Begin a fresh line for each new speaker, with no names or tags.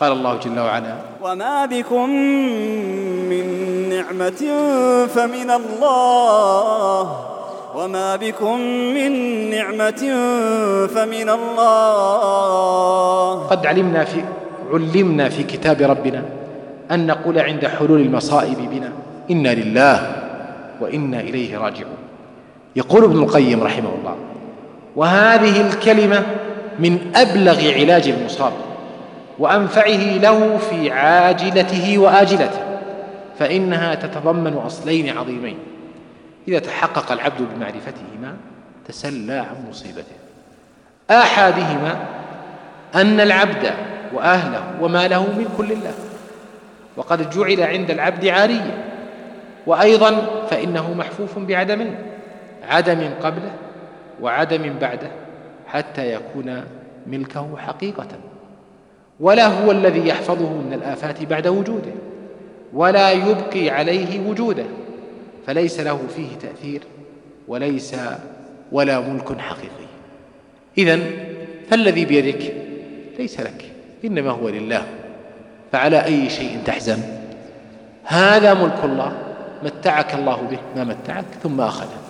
قال الله جل وعلا
وما بكم من نعمة فمن الله وما بكم من نعمة فمن الله
قد علمنا في علمنا في كتاب ربنا أن نقول عند حلول المصائب بنا إنا لله وإنا إليه راجعون. يقول ابن القيم رحمه الله وهذه الكلمة من أبلغ علاج المصاب. وأنفعه له في عاجلته وآجلته فإنها تتضمن أصلين عظيمين. إذا تحقق العبد بمعرفتهما تسلى عن مصيبته. آحادهما أن العبد وأهله وماله ملك لله وقد جعل عند العبد عاريا وأيضا فإنه محفوف بعدمين عدم قبله وعدم بعده حتى يكون ملكه حقيقة. ولا هو الذي يحفظه من الآفات بعد وجوده ولا يبقي عليه وجوده فليس له فيه تأثير وليس ولا ملك حقيقي. إذا فالذي بيدك ليس لك إنما هو لله فعلى أي شيء تحزن؟ هذا ملك الله متعك الله به ما متعك ثم أخذه.